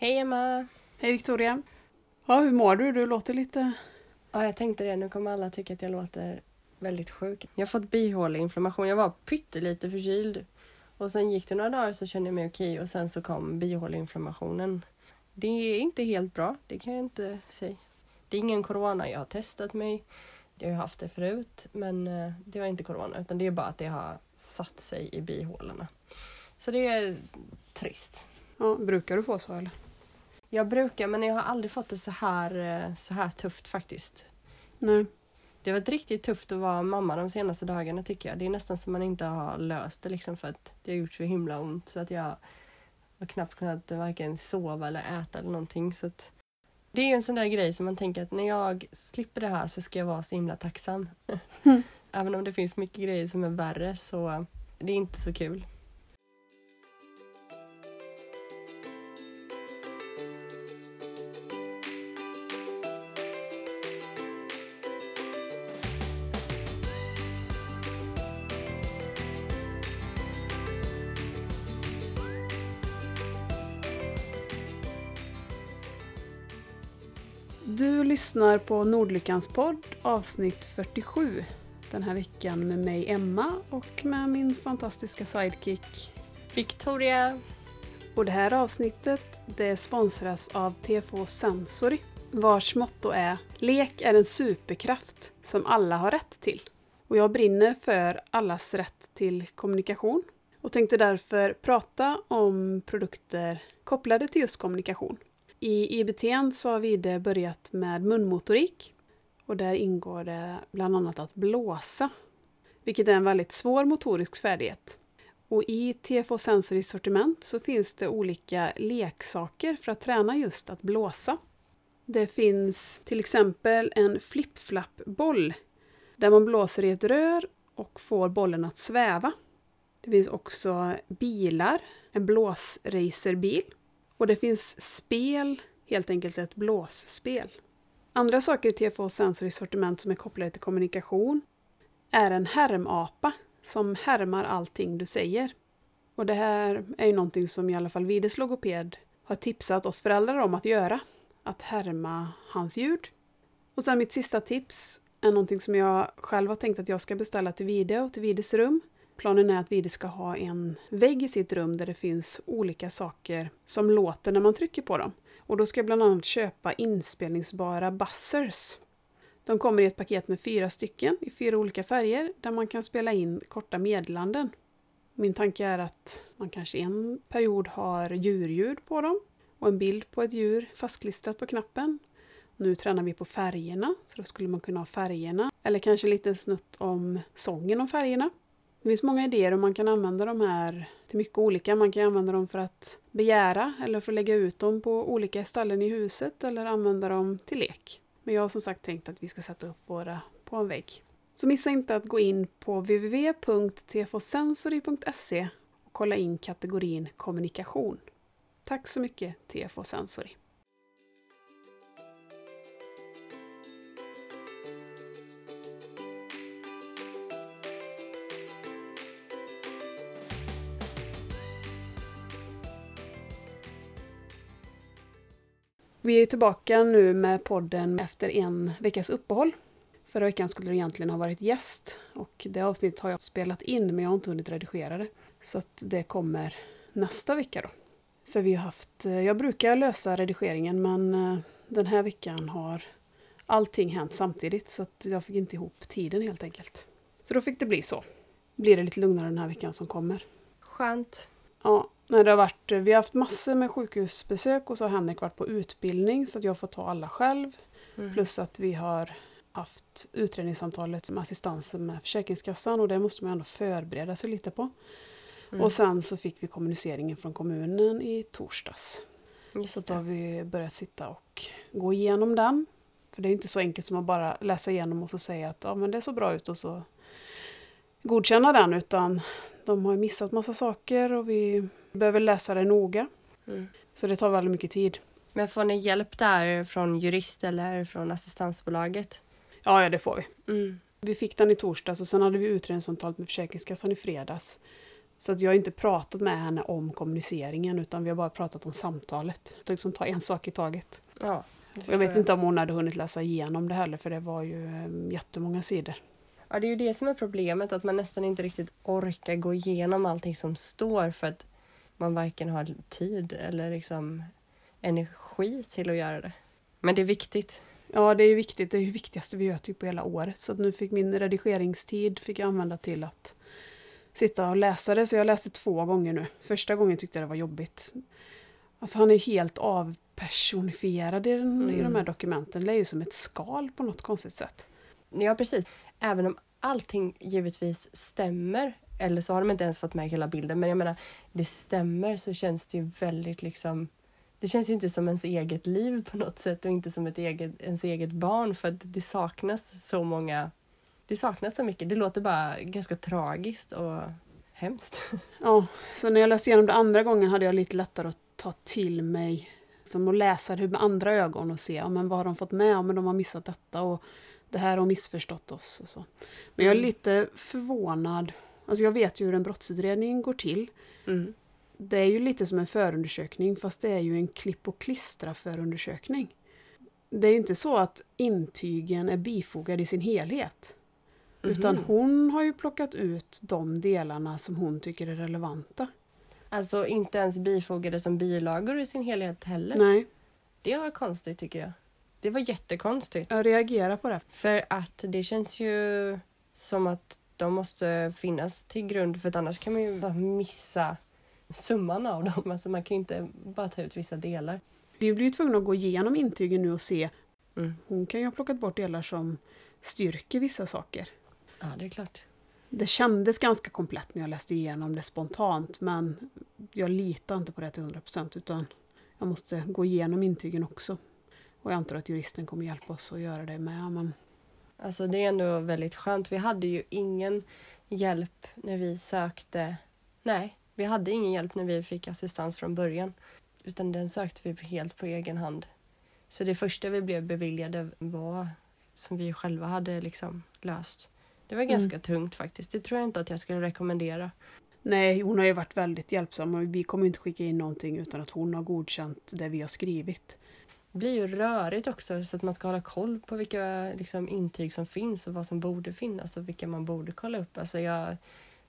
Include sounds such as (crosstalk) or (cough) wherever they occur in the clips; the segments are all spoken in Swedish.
Hej Emma! Hej Victoria! Ja, hur mår du? Du låter lite... Ja, jag tänkte det. Nu kommer alla tycka att jag låter väldigt sjuk. Jag har fått bihåleinflammation. Jag var pyttelite förkyld. Och sen gick det några dagar så kände jag mig okej och sen så kom bihåleinflammationen. Det är inte helt bra, det kan jag inte säga. Det är ingen corona, jag har testat mig. Jag har haft det förut, men eh, det var inte corona utan det är bara att det har satt sig i bihålorna. Så det är trist. Ja, brukar du få så eller? Jag brukar, men jag har aldrig fått det så här, eh, så här tufft faktiskt. Nej. Det har varit riktigt tufft att vara mamma de senaste dagarna tycker jag. Det är nästan som man inte har löst det liksom för att det har gjort så himla ont så att jag har knappt kunnat varken sova eller äta eller någonting. Så att det är ju en sån där grej som man tänker att när jag slipper det här så ska jag vara så himla tacksam. Mm. (laughs) Även om det finns mycket grejer som är värre så det är inte så kul. Lyssnar på Nordlyckans podd avsnitt 47. Den här veckan med mig Emma och med min fantastiska sidekick. Victoria! Och det här avsnittet det sponsras av TFO Sensory vars motto är Lek är en superkraft som alla har rätt till. Och jag brinner för allas rätt till kommunikation och tänkte därför prata om produkter kopplade till just kommunikation. I IBT så har Vide börjat med munmotorik och där ingår det bland annat att blåsa, vilket är en väldigt svår motorisk färdighet. Och i TFO Sensory sortiment så finns det olika leksaker för att träna just att blåsa. Det finns till exempel en flip-flap-boll där man blåser i ett rör och får bollen att sväva. Det finns också bilar, en blåsracerbil och det finns spel, helt enkelt ett blåsspel. Andra saker i TFO Sensory sortiment som är kopplade till kommunikation är en härmapa som härmar allting du säger. Och det här är ju någonting som i alla fall Vides logoped har tipsat oss föräldrar om att göra. Att härma hans ljud. Och sen mitt sista tips är någonting som jag själv har tänkt att jag ska beställa till Vide och till Vides rum. Planen är att Vide ska ha en vägg i sitt rum där det finns olika saker som låter när man trycker på dem. Och då ska jag bland annat köpa inspelningsbara buzzers. De kommer i ett paket med fyra stycken i fyra olika färger där man kan spela in korta meddelanden. Min tanke är att man kanske en period har djurljud på dem och en bild på ett djur fastklistrat på knappen. Nu tränar vi på färgerna, så då skulle man kunna ha färgerna. Eller kanske en liten snutt om sången om färgerna. Det finns många idéer och man kan använda de här till mycket olika. Man kan använda dem för att begära eller för att lägga ut dem på olika ställen i huset eller använda dem till lek. Men jag har som sagt tänkt att vi ska sätta upp våra på en vägg. Så missa inte att gå in på www.tfosensory.se och kolla in kategorin kommunikation. Tack så mycket TFO Sensory! Vi är tillbaka nu med podden efter en veckas uppehåll. Förra veckan skulle det egentligen ha varit gäst och det avsnittet har jag spelat in men jag har inte hunnit redigera det. Så att det kommer nästa vecka då. För vi har haft, jag brukar lösa redigeringen men eh, den här veckan har allting hänt samtidigt så att jag fick inte ihop tiden helt enkelt. Så då fick det bli så. Blir det lite lugnare den här veckan som kommer. Skönt. Ja, när det har varit, vi har haft massor med sjukhusbesök och så har Henrik varit på utbildning så att jag får ta alla själv. Mm. Plus att vi har haft utredningssamtalet med assistansen med Försäkringskassan och det måste man ändå förbereda sig lite på. Mm. Och sen så fick vi kommuniceringen från kommunen i torsdags. Just Så då har vi börjat sitta och gå igenom den. För det är inte så enkelt som att bara läsa igenom och så säga att ja, men det är så bra ut och så godkänna den utan de har missat massa saker och vi behöver läsa det noga. Mm. Så det tar väldigt mycket tid. Men får ni hjälp där från jurist eller från assistansbolaget? Ja, ja det får vi. Mm. Vi fick den i torsdags och sen hade vi utredningssamtalet med Försäkringskassan i fredags. Så att jag har inte pratat med henne om kommuniceringen utan vi har bara pratat om samtalet. Att liksom ta en sak i taget. Ja, Jag vet förstår inte om hon hade hunnit läsa igenom det heller för det var ju eh, jättemånga sidor. Ja, det är ju det som är problemet, att man nästan inte riktigt orkar gå igenom allting som står för att man varken har tid eller liksom energi till att göra det. Men det är viktigt. Ja, det är viktigt. Det är det viktigaste vi gör typ på hela året. Så nu fick min redigeringstid fick jag använda till att sitta och läsa det. Så jag läste två gånger nu. Första gången tyckte jag det var jobbigt. Alltså han är helt avpersonifierad i, den, i de här Mm. dokumenten. Det är ju som ett skal på något konstigt sätt. Ja, precis. Även om allting givetvis stämmer, eller så har de inte ens fått med hela bilden, men jag menar, det stämmer så känns det ju väldigt liksom det känns ju inte som ens eget liv på något sätt och inte som ett eget, ens eget barn för att det saknas så många det saknas så mycket. Det låter bara ganska tragiskt och hemskt. (laughs) Ja, så när jag läste igenom det andra gången hade jag lite lättare att ta till mig som att läsa det med andra ögon och se ja, men vad har de fått med, ja, men de har missat detta och det här har missförstått oss. Och så. Men jag är Mm. lite förvånad. Alltså jag vet ju hur en brottsutredning går till. Mm. Det är ju lite som en förundersökning fast det är ju en klipp och klistra förundersökning. Det är ju inte så att intygen är bifogade i sin helhet. Utan Mhm. hon har ju plockat ut de delarna som hon tycker är relevanta. Alltså inte ens bifogade som bilagor i sin helhet heller. Nej, Det var konstigt tycker jag. Det var jättekonstigt. jag reagerar på det. För att det känns ju som att de måste finnas till grund för att annars kan man ju bara missa summan av dem. (laughs) Alltså man kan ju inte bara ta ut vissa delar. Vi blir ju tvungna att gå igenom intygen nu och se. Mm. Hon kan ju ha plockat bort delar som styrker vissa saker. Ja, det är klart. Det kändes ganska komplett när jag läste igenom det spontant men jag litar inte på det till 100% utan jag måste gå igenom intygen också. Och jag antar att juristen kommer hjälpa oss att göra det med. Men Alltså det är ändå väldigt skönt. Vi hade ju ingen hjälp när vi sökte. Nej, vi hade ingen hjälp när vi fick assistans från början. Utan den sökte vi helt på egen hand. Så det första vi blev beviljade var som vi själva hade liksom löst. Det var ganska tungt faktiskt. Det tror jag inte att jag skulle rekommendera. nej, hon har ju varit väldigt hjälpsam och vi kommer inte skicka in någonting utan att hon har godkänt det vi har skrivit. Det blir ju rörigt också så att man ska hålla koll på vilka liksom, intyg som finns och vad som borde finnas och vilka man borde kolla upp. Alltså jag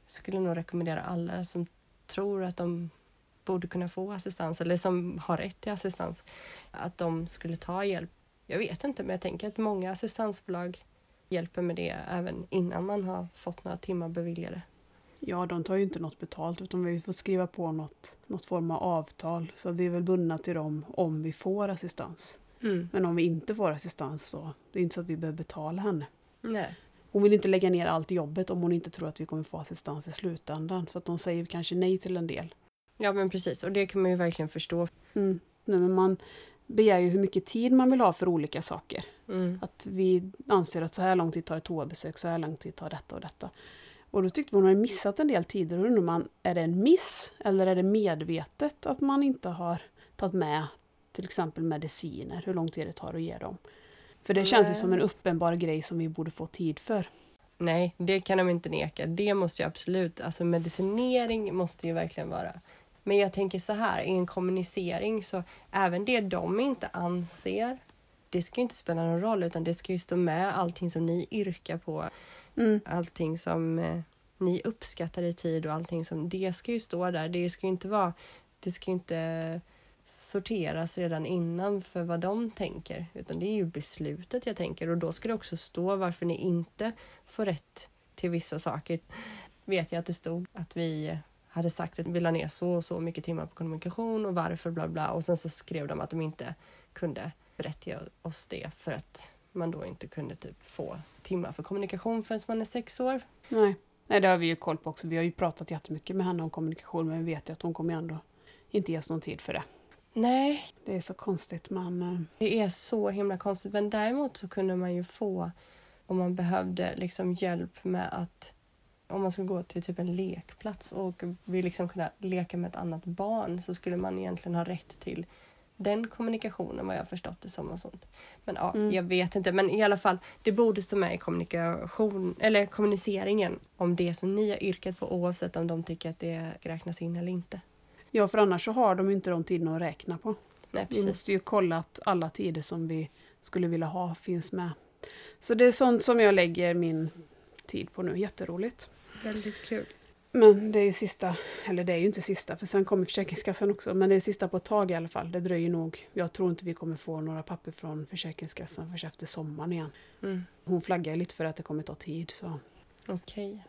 skulle nog rekommendera alla som tror att de borde kunna få assistans eller som har rätt till assistans att de skulle ta hjälp. Jag vet inte men jag tänker att många assistansbolag hjälper med det även innan man har fått några timmar beviljade. Ja, de tar ju inte något betalt utan vi fått skriva på något, något form av avtal. Så vi är väl bundna till dem om vi får assistans. Men om vi inte får assistans så det är inte så att vi behöver betala henne. Nej. Hon vill inte lägga ner allt jobbet om hon inte tror att vi kommer få assistans i slutändan. Så att de säger kanske nej till en del. Ja men precis och det kan man ju verkligen förstå. Mm. Nej, men man begär ju hur mycket tid man vill ha för olika saker. Mm. Att vi anser att så här lång tid tar ett toabesök, så här lång tid tar detta och detta. Och då tyckte vi hon hade missat en del tider. Och undrar man, är det en miss eller är det medvetet att man inte har tagit med till exempel mediciner, hur lång tid det tar att ge dem? För det känns ju som en uppenbar grej som vi borde få tid för. Nej, det kan de inte neka. Det måste ju absolut, alltså medicinering måste ju verkligen vara. Men jag tänker så här, i en kommunicering så även det de inte anser, det ska ju inte spela någon roll utan det ska ju stå med allting som ni yrkar på, Mm. allting som eh, ni uppskattar i tid och allting som, det ska ju stå där. Det ska ju inte vara, det ska ju inte sorteras redan innan för vad de tänker, utan det är ju beslutet jag tänker och då ska det också stå varför ni inte får rätt till vissa saker. Vet jag att det stod att vi hade sagt att vi la ner så och så mycket timmar på kommunikation och varför bla bla och sen så skrev de att de inte kunde berätta oss det för att man då inte kunde typ få timmar för kommunikation förrän man är sex år. Nej. Nej, det har vi ju koll på också. Vi har ju pratat jättemycket med henne om kommunikation men vi vet ju att hon kommer ändå inte ge oss någon tid för det. Nej, Det är så konstigt men eh, Det är så himla konstigt. Men däremot så kunde man ju få, om man behövde liksom hjälp med att om man skulle gå till typ en lekplats och vill liksom kunna leka med ett annat barn så skulle man egentligen ha rätt till den kommunikationen vad jag förstått det som och sånt. Men ja, Mm. jag vet inte. Men i alla fall, det borde stå med i kommunikation, eller kommuniceringen om det som ni har yrkat på oavsett om de tycker att det räknas in eller inte. Ja, för annars så har de inte de tiderna att räkna på. Nej, Vi precis. måste ju kolla att alla tider som vi skulle vilja ha finns med. Så det är sånt som jag lägger min tid på nu. Jätteroligt. Väldigt kul. Men det är ju sista, eller det är ju inte sista för sen kommer Försäkringskassan också. Men det är sista på ett tag i alla fall. Det dröjer nog. Jag tror inte vi kommer få några papper från Försäkringskassan förrän efter sommaren igen. Mm. Hon flaggar lite för att det kommer ta tid. Så. Okej.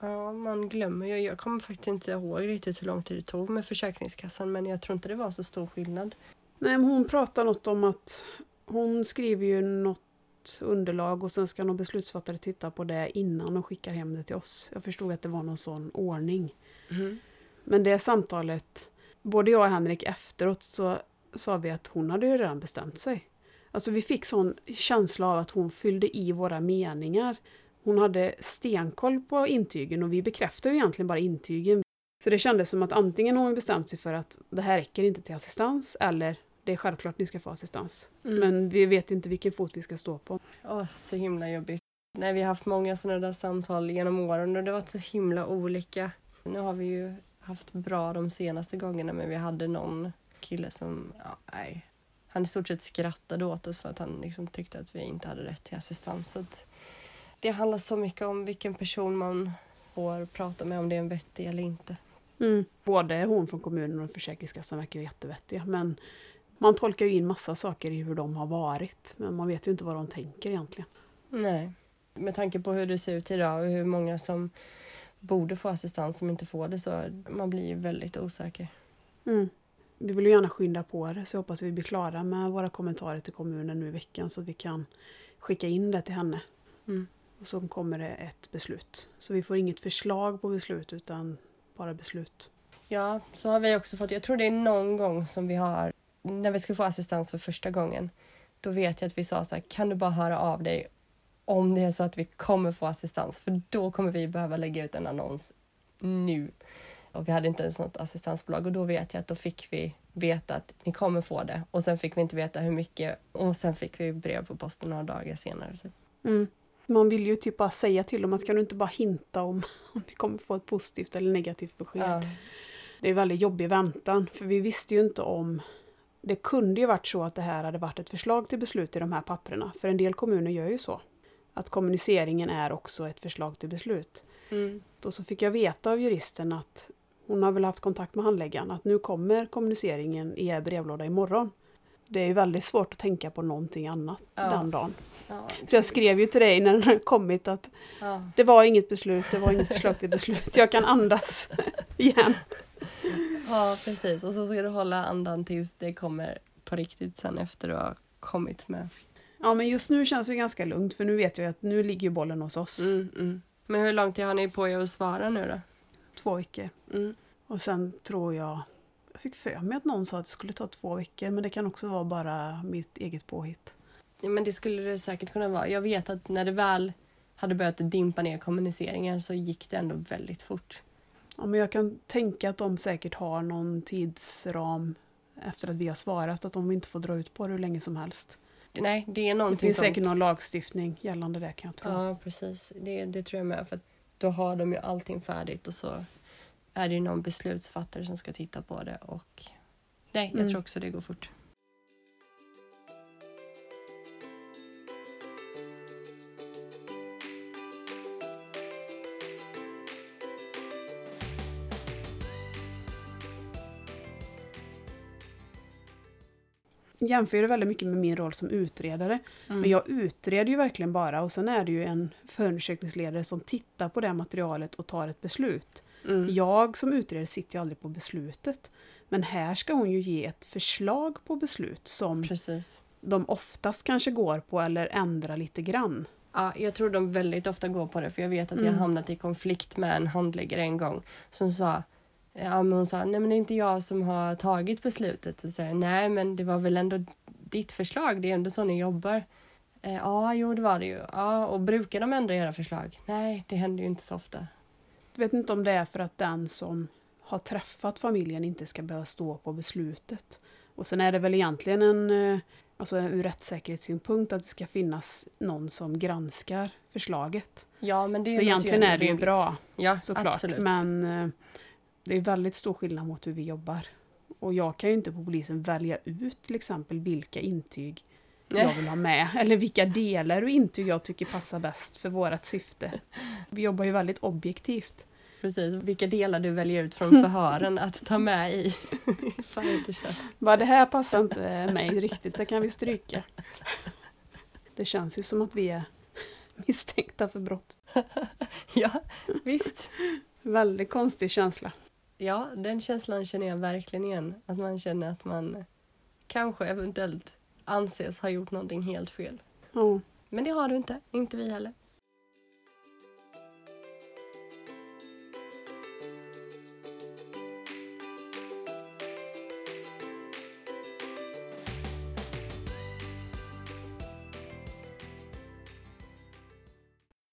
Ja, man glömmer ju. Jag kommer faktiskt inte ihåg riktigt hur lång tid det tog med Försäkringskassan men jag tror inte det var så stor skillnad. Nej, men hon pratar något om att hon skriver ju något underlag och sen ska någon beslutsfattare titta på det innan och skickar hem det till oss. Jag förstod att det var någon sån ordning. Mm. Men det samtalet, både jag och Henrik efteråt så sa vi att hon hade ju redan bestämt sig. Alltså vi fick sån känsla av att hon fyllde i våra meningar. Hon hade stenkoll på intygen och vi bekräftade ju egentligen bara intygen. Så det kändes som att antingen har hon bestämt sig för att det här räcker inte till assistans eller det är självklart ni ska få assistans. Mm. Men vi vet inte vilken fot vi ska stå på. Åh, så himla jobbigt. Nej, vi har haft många sådana där samtal genom åren och det har varit så himla olika. Nu har vi ju haft bra de senaste gångerna men vi hade någon kille som, ja, nej. Han i stort sett skrattade åt oss för att han liksom tyckte att vi inte hade rätt till assistans. Det handlar så mycket om vilken person man får prata med, om det är en vettig eller inte. Mm. Både hon från kommunen och Försäkringskassan verkar ju jättevettiga. Men man tolkar ju in massa saker i hur de har varit. Men man vet ju inte vad de tänker egentligen. Nej. Med tanke på hur det ser ut idag och hur många som borde få assistans som inte får det så man blir ju väldigt osäker. Mm. Vi vill ju gärna skynda på det så jag hoppas vi blir klara med våra kommentarer till kommunen nu i veckan så att vi kan skicka in det till henne. Mm. Och så kommer det ett beslut. Så vi får inget förslag på beslut utan bara beslut. Ja, så har vi också fått, jag tror det är någon gång som vi har, när vi skulle få assistans för första gången, då vet jag att vi sa så här, kan du bara höra av dig om det är så att vi kommer få assistans, för då kommer vi behöva lägga ut en annons nu. Och vi hade inte ens något assistansbolag och då vet jag att då fick vi veta att ni kommer få det och sen fick vi inte veta hur mycket och sen fick vi brev på posten några dagar senare. Mm. Man vill ju typ bara säga till dem att kan du inte bara hinta om (laughs) om vi kommer få ett positivt eller negativt besked. Ja. Det är väldigt jobbig väntan för vi visste ju inte om det kunde ju varit så att det här hade varit ett förslag till beslut i de här papperna. För en del kommuner gör ju så. Att kommuniceringen är också ett förslag till beslut. Mm. Och så fick jag veta av juristen att hon har väl haft kontakt med handläggaren att nu kommer kommuniceringen i er brevlåda imorgon. Det är ju väldigt svårt att tänka på någonting annat Ja. den dagen. Ja, Så jag skrev ju till dig när den hade (laughs) kommit att ja. det var inget beslut, det var inget förslag till beslut. Jag kan andas (laughs) igen. Ja, precis. Och så ska du hålla andan tills det kommer på riktigt sen efter du har kommit med. Ja, men just nu känns det ganska lugnt för nu vet jag att nu ligger bollen hos oss. Mm, mm. Men hur lång tid har ni på er att svara nu då? Två veckor. Mm. Och sen tror jag, jag fick för mig att någon sa att det skulle ta två veckor men det kan också vara bara mitt eget påhitt. Ja, men det skulle det säkert kunna vara. Jag vet att när det väl hade börjat dimpa ner kommuniceringen så gick det ändå väldigt fort. Ja, men jag kan tänka att de säkert har någon tidsram efter att vi har svarat att de inte får dra ut på det hur länge som helst. Nej, det är Det någonting finns sånt. säkert någon lagstiftning gällande det kan jag tro. Ja, precis. Det, det tror jag med. För då har de ju allting färdigt och så är det ju någon beslutsfattare som ska titta på det. Och Nej, jag Mm. tror också det går fort. Jämför det väldigt mycket med min roll som utredare. Mm. Men jag utreder ju verkligen bara och sen är det ju en förundersökningsledare som tittar på det materialet och tar ett beslut. Mm. Jag som utredare sitter ju aldrig på beslutet. Men här ska hon ju ge ett förslag på beslut som Precis. de oftast kanske går på eller ändrar lite grann. Ja, jag tror de väldigt ofta går på det för jag vet att jag Mm. hamnat i konflikt med en handläggare en gång som sa Ja, men hon sa, nej men det är inte jag som har tagit beslutet. Och så, jag, nej men det var väl ändå ditt förslag, det är ändå så ni jobbar. Eh, ja, jo det var det ju. Ja, och brukar de ändra era förslag? Nej, det händer ju inte så ofta. Jag vet inte om det är för att den som har träffat familjen inte ska behöva stå på beslutet. Och sen är det väl egentligen en, eh, alltså ur rättssäkerhetssynpunkt, att det ska finnas någon som granskar förslaget. Ja, men det Så låter egentligen är det ju bra Ja, såklart. absolut. Men eh, det är väldigt stor skillnad mot hur vi jobbar. Och jag kan ju inte på polisen välja ut till exempel vilka intyg Nej. jag vill ha med. (laughs) Eller vilka delar och intyg jag tycker passar bäst för vårt syfte. Vi jobbar ju väldigt objektivt. Precis, vilka delar du väljer ut från (laughs) förhören att ta med i. (laughs) Bara det här passar inte mig riktigt, det kan vi stryka. Det känns ju som att vi är misstänkta för brott. Ja, visst. Väldigt konstig känsla. Ja, den känslan känner jag verkligen igen. Att man känner att man kanske eventuellt anses ha gjort någonting helt fel. Ja. Men det har du inte, inte vi heller.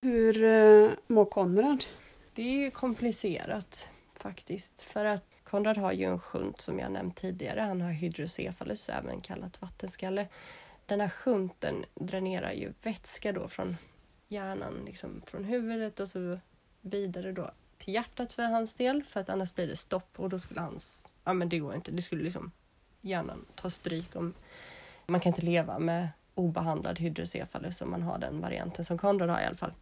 Hur eh, mår Konrad? Det är komplicerat faktiskt. För att Konrad har ju en shunt som jag nämnt tidigare. Han har hydrocephalus, även kallat vattenskalle. Den här shunten dränerar ju vätska då från hjärnan, liksom från huvudet och så vidare då till hjärtat för hans del. För att annars blir det stopp och då skulle hans... Ja men det går inte. Det skulle liksom hjärnan ta stryk om... Man kan inte leva med obehandlad hydrocefalus om man har den varianten som Konrad har i alla fall.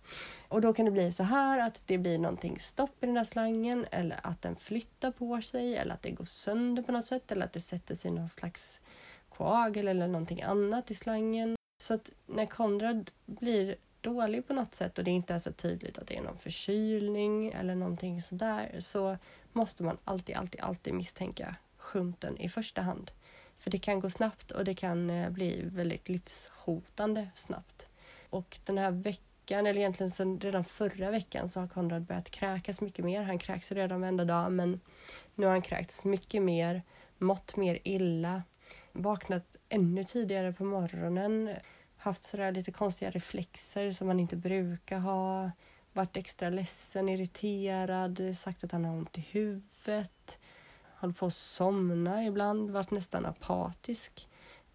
Och då kan det bli så här att det blir någonting stopp i den där slangen eller att den flyttar på sig eller att det går sönder på något sätt eller att det sätter sig någon slags koagel eller någonting annat i slangen. Så att när Konrad blir dålig på något sätt och det inte är så tydligt att det är någon förkylning eller någonting sådär så måste man alltid, alltid, alltid misstänka sjunten i första hand. För det kan gå snabbt och det kan eh, bli väldigt livshotande snabbt. Och den här veckan, eller egentligen sedan redan förra veckan så har Konrad börjat kräkas mycket mer. Han kräks ju redan varenda dag men nu har han kräkts mycket mer, mått mer illa, vaknat ännu tidigare på morgonen, haft sådär lite konstiga reflexer som man inte brukar ha, varit extra ledsen, irriterad, sagt att han har ont i huvudet, hållit på att somna ibland, varit nästan apatisk.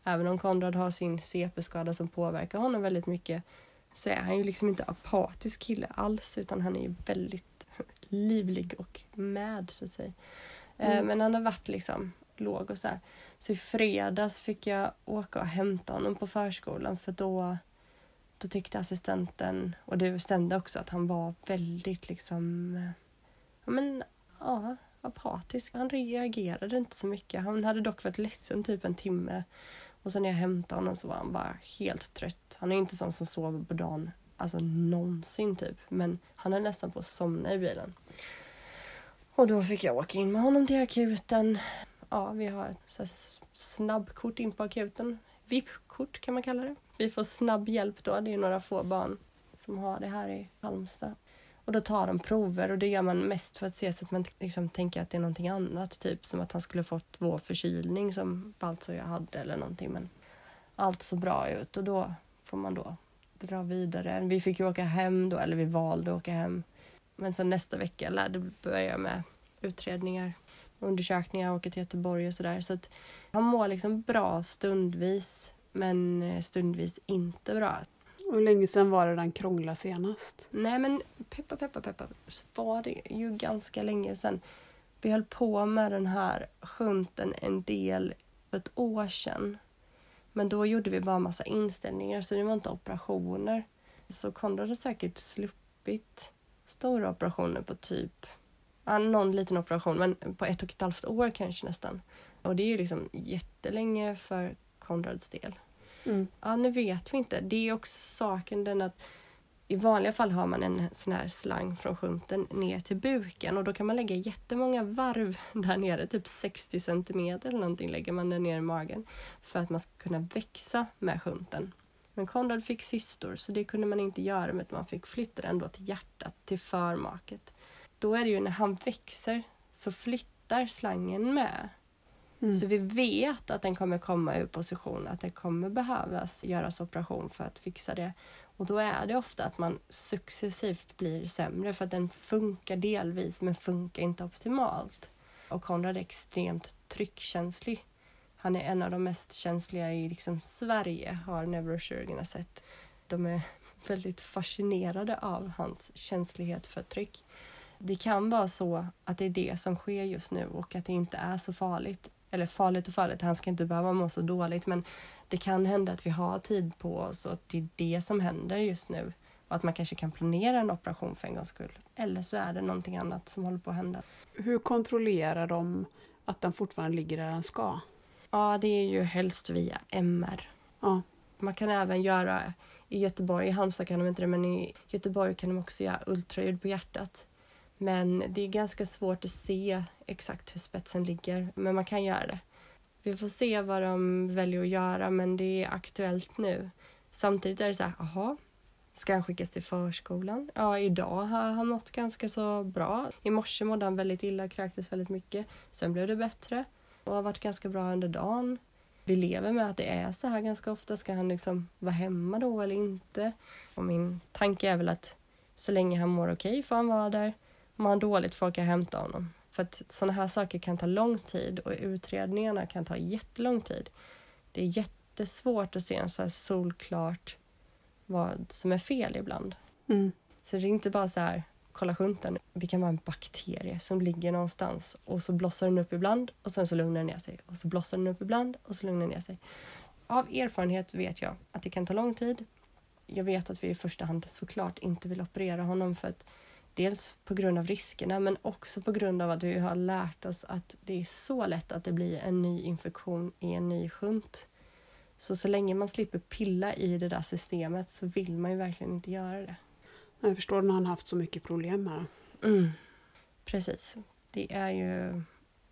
Även om Konrad har sin CP-skada som påverkar honom väldigt mycket så är han ju liksom inte apatisk kille alls utan han är ju väldigt (laughs) livlig och med så att säga. Eh, Mm. Men han har varit liksom låg och så här. Så i fredags fick jag åka och hämta honom på förskolan för då, då tyckte assistenten, och det stämde också, att han var väldigt liksom, eh, ja men ja, apatisk. Han reagerade inte så mycket. Han hade dock varit ledsen typ en timme. Och sen när jag hämtade honom så var han bara helt trött. Han är inte sån som sover på dagen, alltså någonsin typ. Men han är nästan på att somna i bilen. Och då fick jag åka in med honom till akuten. Ja, vi har ett så här snabbkort in på akuten. VIP-kort kan man kalla det. Vi får snabb hjälp då. Det är några få barn som har det här i Halmstad. Och då tar de prover och det gör man mest för att se så att man liksom tänker att det är någonting annat. Typ som att han skulle fått vår förkylning som Baltzar och jag hade eller någonting. Men allt så bra ut och då får man då dra vidare. Vi fick ju åka hem då, eller vi valde att åka hem. Men sen nästa vecka lärde vi börja med utredningar, undersökningar, åka till Göteborg och sådär. Så att han mår liksom bra stundvis, men eh, stundvis inte bra. Och hur länge sedan var det den krånglade senast? Nej men peppa peppa peppa så var det ju ganska länge sedan. Vi höll på med den här sjunten en del för ett år sedan. Men då gjorde vi bara massa inställningar så det var inte operationer. Så Konrad har säkert sluppit stora operationer på typ, ja, någon liten operation men på ett och ett halvt år kanske nästan. Och det är ju liksom jättelänge för Konrads del. Mm. Ja, nu vet vi inte. Det är också saken den att i vanliga fall har man en sån här slang från sjunten ner till buken och då kan man lägga jättemånga varv (laughs) där nere, typ 60 centimeter eller någonting lägger man där nere i magen för att man ska kunna växa med sjunten. Men Konrad fick cystor så det kunde man inte göra med att man fick flytta den då till hjärtat, till förmaket. Då är det ju när han växer så flyttar slangen med. Mm. Så vi vet att den kommer komma ur position, att det kommer behövas göras operation för att fixa det. Och då är det ofta att man successivt blir sämre för att den funkar delvis men funkar inte optimalt. Och Konrad är extremt tryckkänslig. Han är en av de mest känsliga i liksom Sverige, har neurokirurgerna sett. De är (laughs) väldigt fascinerade av hans känslighet för tryck. Det kan vara så att det är det som sker just nu och att det inte är så farligt. Eller farligt och farligt, han ska inte behöva må så dåligt men det kan hända att vi har tid på oss och att det är det som händer just nu. Och att man kanske kan planera en operation för en gångs skull. Eller så är det någonting annat som håller på att hända. Hur kontrollerar de att den fortfarande ligger där den ska? Ja, det är ju helst via MR. Ja. Man kan även göra i Göteborg, i Halmstad kan de inte det, men i Göteborg kan de också göra ultraljud på hjärtat. Men det är ganska svårt att se exakt hur spetsen ligger, men man kan göra det. Vi får se vad de väljer att göra, men det är aktuellt nu. Samtidigt är det så här, aha, ska han skickas till förskolan? Ja, idag har han mått ganska så bra. I morse mådde han väldigt illa, kräktes väldigt mycket. Sen blev det bättre och har varit ganska bra under dagen. Vi lever med att det är så här ganska ofta. Ska han liksom vara hemma då eller inte? Och min tanke är väl att så länge han mår okej okay får han vara där. Mår han dåligt får jag hämta honom. För att sådana här saker kan ta lång tid och utredningarna kan ta jättelång tid. Det är jättesvårt att se en så solklart vad som är fel ibland. Mm. Så det är inte bara så här, kolla sjunten. Det kan vara en bakterie som ligger någonstans och så blossar den upp ibland och sen så lugnar den ner sig. Och så blossar den upp ibland och så lugnar den ner sig. Av erfarenhet vet jag att det kan ta lång tid. Jag vet att vi i första hand såklart inte vill operera honom för att dels på grund av riskerna men också på grund av att vi har lärt oss att det är så lätt att det blir en ny infektion i en ny shunt. Så så länge man slipper pilla i det där systemet så vill man ju verkligen inte göra det. Jag förstår när han haft så mycket problem här. Mm. Precis. Det är ju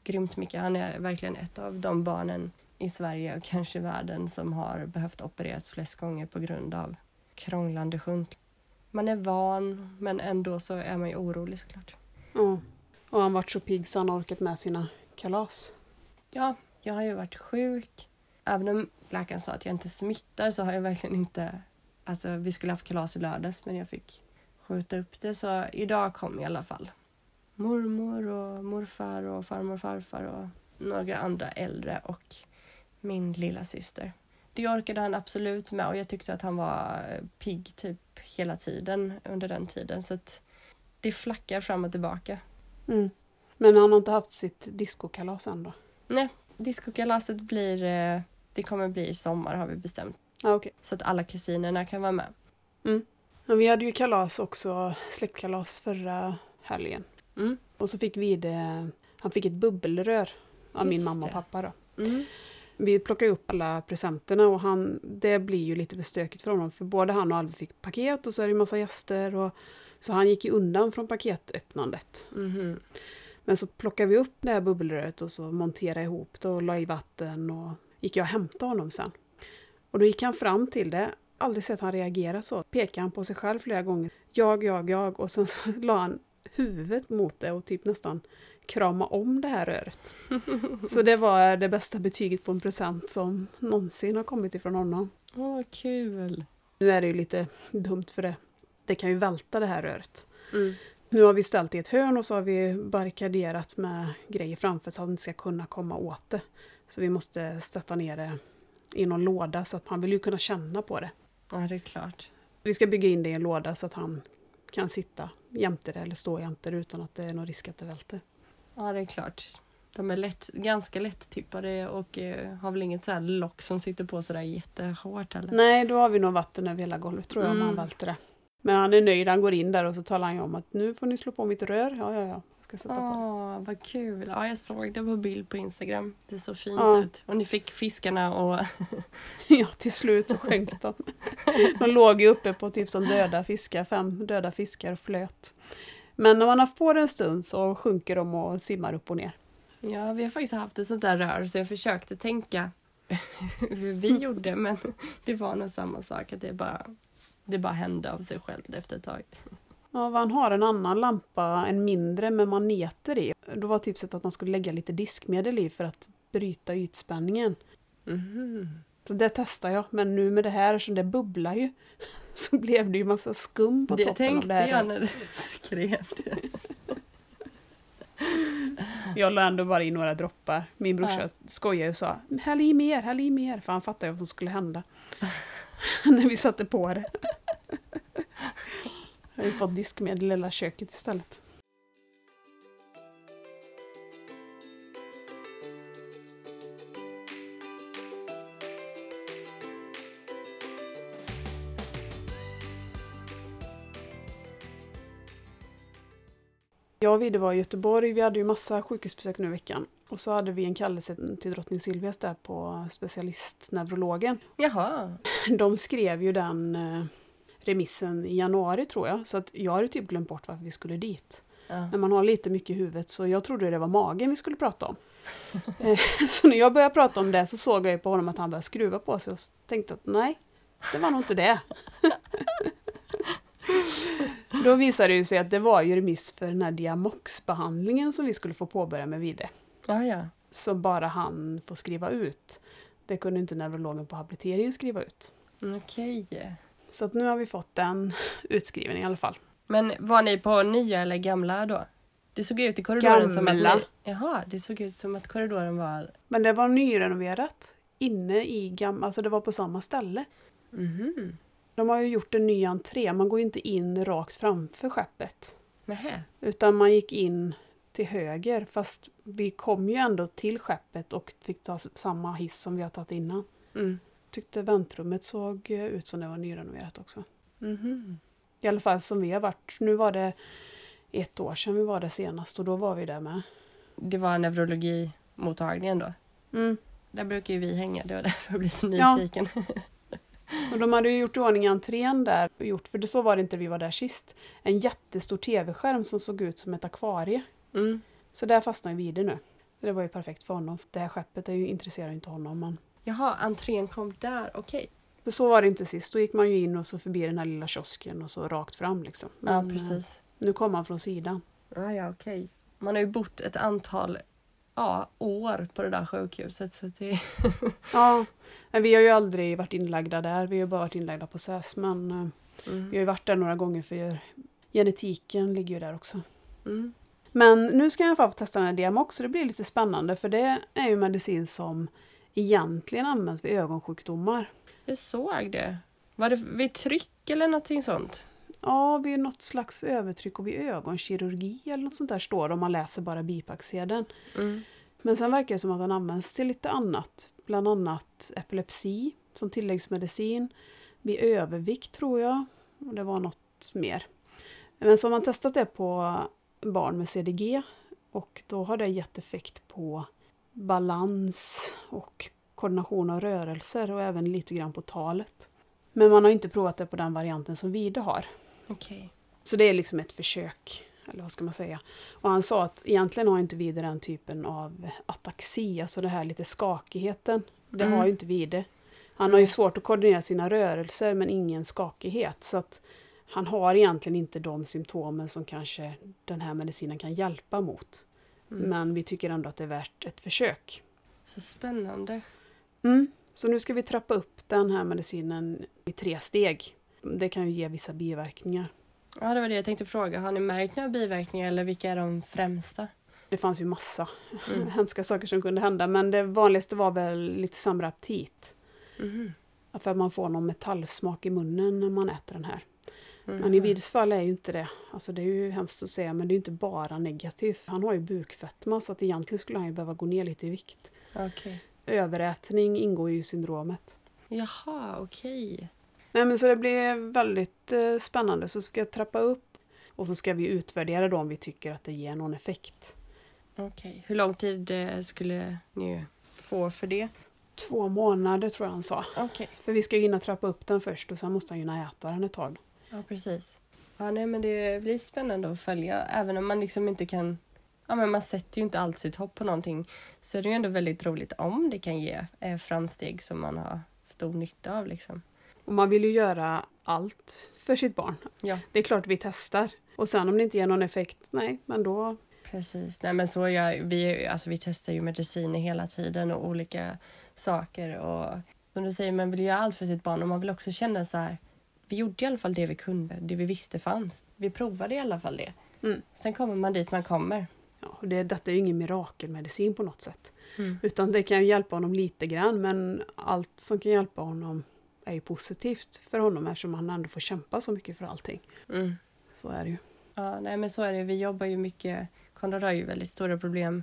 grymt mycket. Han är verkligen ett av de barnen i Sverige och kanske världen som har behövt opereras flest gånger på grund av krånglande shunt. Man är van, men ändå så är man ju orolig såklart. Ja, och han varit så pigg så han orkat med sina kalas. Ja, jag har ju varit sjuk. Även om läkaren sa att jag inte smittar så har jag verkligen inte... Alltså, vi skulle haft kalas i lördags, men jag fick skjuta upp det. Så idag kom i alla fall mormor och morfar och farmor och farfar och några andra äldre och min lilla syster. Det orkade han absolut med och jag tyckte att han var pigg typ hela tiden under den tiden. Så att det flackar fram och tillbaka. Mm. Men han har inte haft sitt diskokalas än då? Nej, diskokalaset blir... Eh, det kommer bli i sommar har vi bestämt. Ah, okay. Så att alla kusinerna kan vara med. Mm. Men vi hade ju kalas också, släktkalas förra helgen. Mm. Och så fick vi det, han fick ett bubbelrör av Just min mamma och pappa då. Mm. Vi plockade upp alla presenterna och han, det blir ju lite för stökigt för honom för både han och Alve fick paket och så är det en massa gäster. Och, så han gick ju undan från paketöppnandet. Mm. Men så plockade vi upp det här bubbelröret och så monterade ihop det och la i vatten och gick jag och hämtade honom sen. Och då gick han fram till det aldrig sett han reagera så. Pekade han på sig själv flera gånger. Jag, jag, jag och sen så (laughs) la han huvudet mot det och typ nästan krama om det här röret. Så det var det bästa betyget på en present som någonsin har kommit ifrån honom. Åh, vad kul! Nu är det ju lite dumt för det. Det kan ju välta det här röret. Mm. Nu har vi ställt i ett hörn och så har vi barrikaderat med grejer framför så att han inte ska kunna komma åt det. Så vi måste sätta ner det i någon låda så att han vill ju kunna känna på det. Ja, det är klart. Vi ska bygga in det i en låda så att han kan sitta jämte det eller stå jämte det utan att det är någon risk att det välter. Ja, det är klart. De är lätt, ganska lätt-tippade och eh, har väl inget så här lock som sitter på sådär jättehårt heller. Nej, då har vi nog vatten över hela golvet tror jag mm. om han mm. välter det. Men han är nöjd, han går in där och så talar han om att nu får ni slå på mitt rör. Ja, ja, ja ska sätta på Åh, vad kul! Ja, jag såg det på bild på Instagram. Det såg fint ja. ut. Och ni fick fiskarna och... (laughs) ja, till slut så sjönk de. De låg ju uppe på typ som döda fiskar, fem döda fiskar och flöt. Men när man har haft på det en stund så sjunker de och simmar upp och ner. Ja, vi har faktiskt haft ett sånt där rör så jag försökte tänka (laughs) hur vi gjorde men det var nog samma sak, att det bara, det bara hände av sig självt efter ett tag. Ja, han har en annan lampa, en mindre med maneter i. Då var tipset att man skulle lägga lite diskmedel i för att bryta ytspänningen. Mm. Det testar jag, men nu med det här, som det bubblar ju, (laughs) så blev det ju massa skum på det toppen av det här. Det tänkte jag när du skrev det. (laughs) Jag la ändå bara i några droppar. Min brorsa Ja. skojade och sa häll i mer, häll i mer. För han fattade ju vad som skulle hända. (laughs) När vi satte på det. Jag har ju fått diskmedel i hela köket istället. Jag och Vidde var i Göteborg. Vi hade ju massa sjukhusbesök nu i veckan. Och så hade vi en kallelse till drottning Silvias där på specialistneurologen. Jaha. De skrev ju den eh, remissen i januari tror jag. Så att jag hade typ glömt bort varför vi skulle dit. Ja. När man har lite mycket i huvudet så jag trodde det var magen vi skulle prata om. Eh, (laughs) så när jag började prata om det så såg jag ju på honom att han började skruva på sig och tänkte att nej, det var nog inte det. Då visade det sig att det var ju remiss för den här Diamox-behandlingen som vi skulle få påbörja med Vide. Ja, ja. Som bara han får skriva ut. Det kunde inte neurologen på habiliteringen skriva ut. Okej. Så att nu har vi fått den utskriven i alla fall. Men var ni på nya eller gamla då? Det såg ut i korridoren som att Gamla. ni... Jaha, det såg ut som att korridoren var... Men det var nyrenoverat. Inne i gamla, alltså det var på samma ställe. Mhm. De har ju gjort en ny entré, man går ju inte in rakt framför skeppet. Nähä. Utan man gick in till höger, fast vi kom ju ändå till skeppet och fick ta samma hiss som vi har tagit innan. Mm. Tyckte väntrummet såg eh, ut som det var nyrenoverat också. Mhm. I alla fall som vi har varit. Nu var det ett år sedan vi var där senast och då var vi där med. Det var neurologimottagningen då? Mm. Där brukar ju vi hänga, det var därför jag blev så Ja. (laughs) Och de hade ju gjort i ordning entrén där, och gjort, för det så var det inte vi var där sist. En jättestor tv-skärm som såg ut som ett akvarie. Mm. Så där fastnade vi det nu. Det var ju perfekt för honom. Det här skeppet är ju, intresserar inte honom. Men... Jaha, entrén kom där, okej. För så var det inte sist. Då gick man ju in och så förbi den här lilla kiosken och så rakt fram liksom. Ja, Men, eh, precis. Nu kom han från sidan. Ja, ja, okej. Man har ju bott ett antal ja, år på det där sjukhuset. Så det... (laughs) Ja, men vi har ju aldrig varit inlagda där. Vi har bara varit inlagda på SÄS. Men eh, vi Mm. har ju varit där några gånger för genetiken ligger ju där också. Mm. Men nu ska jag få testa den här Diamox så det blir lite spännande för det är ju medicin som egentligen används vid ögonsjukdomar. Jag såg det. Var det vid tryck eller någonting sånt? Ja, vid något slags övertryck och vid ögonkirurgi eller något sånt där står det om man läser bara bipacksedeln. Mm. Men sen verkar det som att den används till lite annat. Bland annat epilepsi som tilläggsmedicin. Vid övervikt tror jag. Och det var något mer. Men så har man testat det på barn med CDG. Och då har det gett effekt på balans och koordination av rörelser och även lite grann på talet. Men man har inte provat det på den varianten som Vide har. Okej. Så det är liksom ett försök, eller vad ska man säga. Och han sa att egentligen har inte Vide den typen av ataxi, alltså det här lite skakigheten. Det Mm. har ju inte Vide. Han har ju svårt att koordinera sina rörelser men ingen skakighet. Så att han har egentligen inte de symptomen som kanske den här medicinen kan hjälpa mot. Mm. Men vi tycker ändå att det är värt ett försök. Så spännande. Mm. Så nu ska vi trappa upp den här medicinen i tre steg. Det kan ju ge vissa biverkningar. Ja, det var det jag tänkte fråga. Har ni märkt några biverkningar eller vilka är de främsta? Det fanns ju massa Mm. (laughs) hemska saker som kunde hända men det vanligaste var väl lite sämre aptit. Mhm. För att man får någon metallsmak i munnen när man äter den här. Mhm. Men i Vids fall är ju inte det. Alltså det är ju hemskt att säga men det är ju inte bara negativt. Han har ju bukfetma så att egentligen skulle han ju behöva gå ner lite i vikt. Okej. Överätning ingår ju i syndromet. Jaha, okej. Nej men så det blir väldigt eh, spännande. Så ska jag trappa upp och så ska vi utvärdera då om vi tycker att det ger någon effekt. Okej. Hur lång tid eh, skulle ni få för det? Två månader tror jag han sa. Okej. För vi ska ju hinna trappa upp den först och sen måste han ju hinna äta den ett tag. Ja, precis. Ja, nej, men det blir spännande att följa. Även om man liksom inte kan... Ja, men man sätter ju inte allt sitt hopp på någonting. Så är det ju ändå väldigt roligt om det kan ge eh, framsteg som man har stor nytta av. Liksom. Och man vill ju göra allt för sitt barn. Ja. Det är klart vi testar. Och sen om det inte ger någon effekt, nej, men då... Precis. Nej, men så jag, vi, alltså, vi testar ju mediciner hela tiden och olika saker. Och som du säger, man vill göra allt för sitt barn och man vill också känna så här. Vi gjorde i alla fall det vi kunde, det vi visste fanns. Vi provade i alla fall det. Mm. Sen kommer man dit man kommer. Ja, och det, detta är ju ingen mirakelmedicin på något sätt. Mm. Utan det kan hjälpa honom lite grann men allt som kan hjälpa honom är ju positivt för honom eftersom han ändå får kämpa så mycket för allting. Mm. Så är det ju. Ja, nej men så är det. Vi jobbar ju mycket. Konrad har ju väldigt stora problem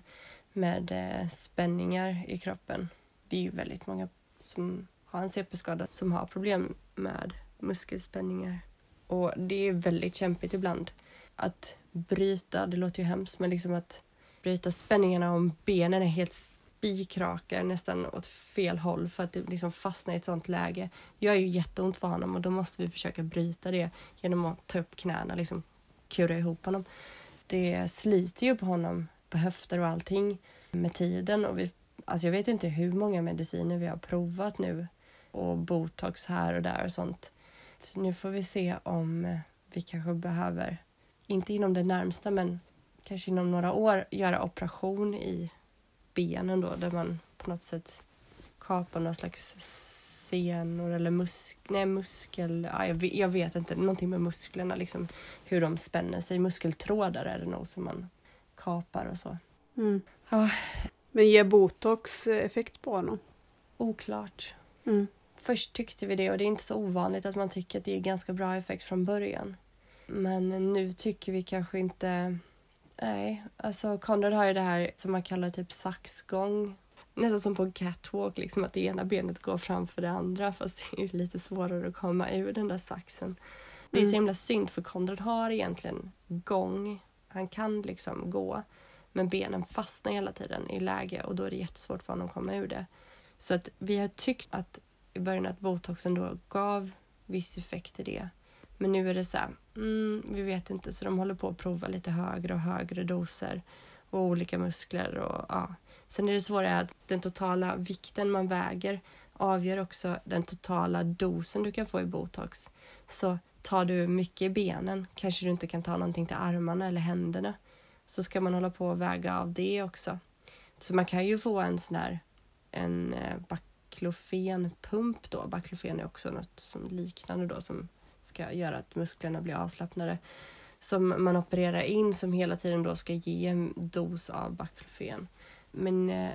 med eh, spänningar i kroppen. Det är ju väldigt många som har en CP-skada som har problem med muskelspänningar. Och det är väldigt kämpigt ibland att bryta, det låter ju hemskt, men liksom att bryta spänningarna om benen är helt spikrakar nästan åt fel håll för att det liksom fastnar i ett sånt läge. Jag är ju jätteont för honom och då måste vi försöka bryta det genom att ta upp knäna, liksom kura ihop honom. Det sliter ju på honom, på höfter och allting med tiden och vi, alltså jag vet inte hur många mediciner vi har provat nu och botox här och där och sånt. Så nu får vi se om vi kanske behöver, inte inom det närmsta men kanske inom några år, göra operation i benen då där man på något sätt kapar någon slags senor eller musk, nej, muskel... Ja, jag, vet, jag vet inte, någonting med musklerna, liksom, hur de spänner sig. Muskeltrådar är det nog som man kapar och så. Mm. Ja, Men ger botox effekt på honom? oklart. Mm. Först tyckte vi det och det är inte så ovanligt att man tycker att det är ganska bra effekt från början. Men nu tycker vi kanske inte... Nej, alltså Konrad har ju det här som man kallar typ saxgång. Nästan som på en catwalk, liksom att det ena benet går framför det andra fast det är lite svårare att komma ur den där saxen. Det är så Mm. himla synd för Konrad har egentligen gång. Han kan liksom gå. Men benen fastnar hela tiden i läge och då är det jättesvårt för honom att komma ur det. Så att vi har tyckt att i början att botoxen då gav viss effekt i det. Men nu är det så här, mm, vi vet inte, så de håller på att prova lite högre och högre doser och olika muskler och ja. Sen är det svåra att den totala vikten man väger avgör också den totala dosen du kan få i botox. Så tar du mycket i benen kanske du inte kan ta någonting till armarna eller händerna. Så ska man hålla på och väga av det också. Så man kan ju få en sån här en eh, baklofenpump då. Baklofen är också något som liknande då som ska göra att musklerna blir avslappnade. Som man opererar in som hela tiden då ska ge en dos av baklofen. Men eh,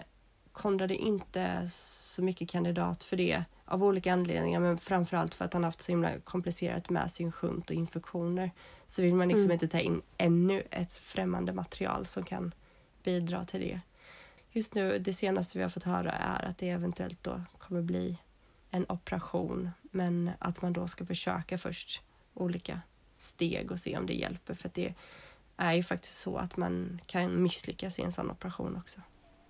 Konrad är inte så mycket kandidat för det av olika anledningar men framförallt för att han haft så himla komplicerat med sin shunt och infektioner. Så vill man liksom Mm. inte ta in ännu ett främmande material som kan bidra till det. Just nu, det senaste vi har fått höra är att det eventuellt då kommer bli en operation men att man då ska försöka först olika steg och se om det hjälper för att det är ju faktiskt så att man kan misslyckas i en sån operation också.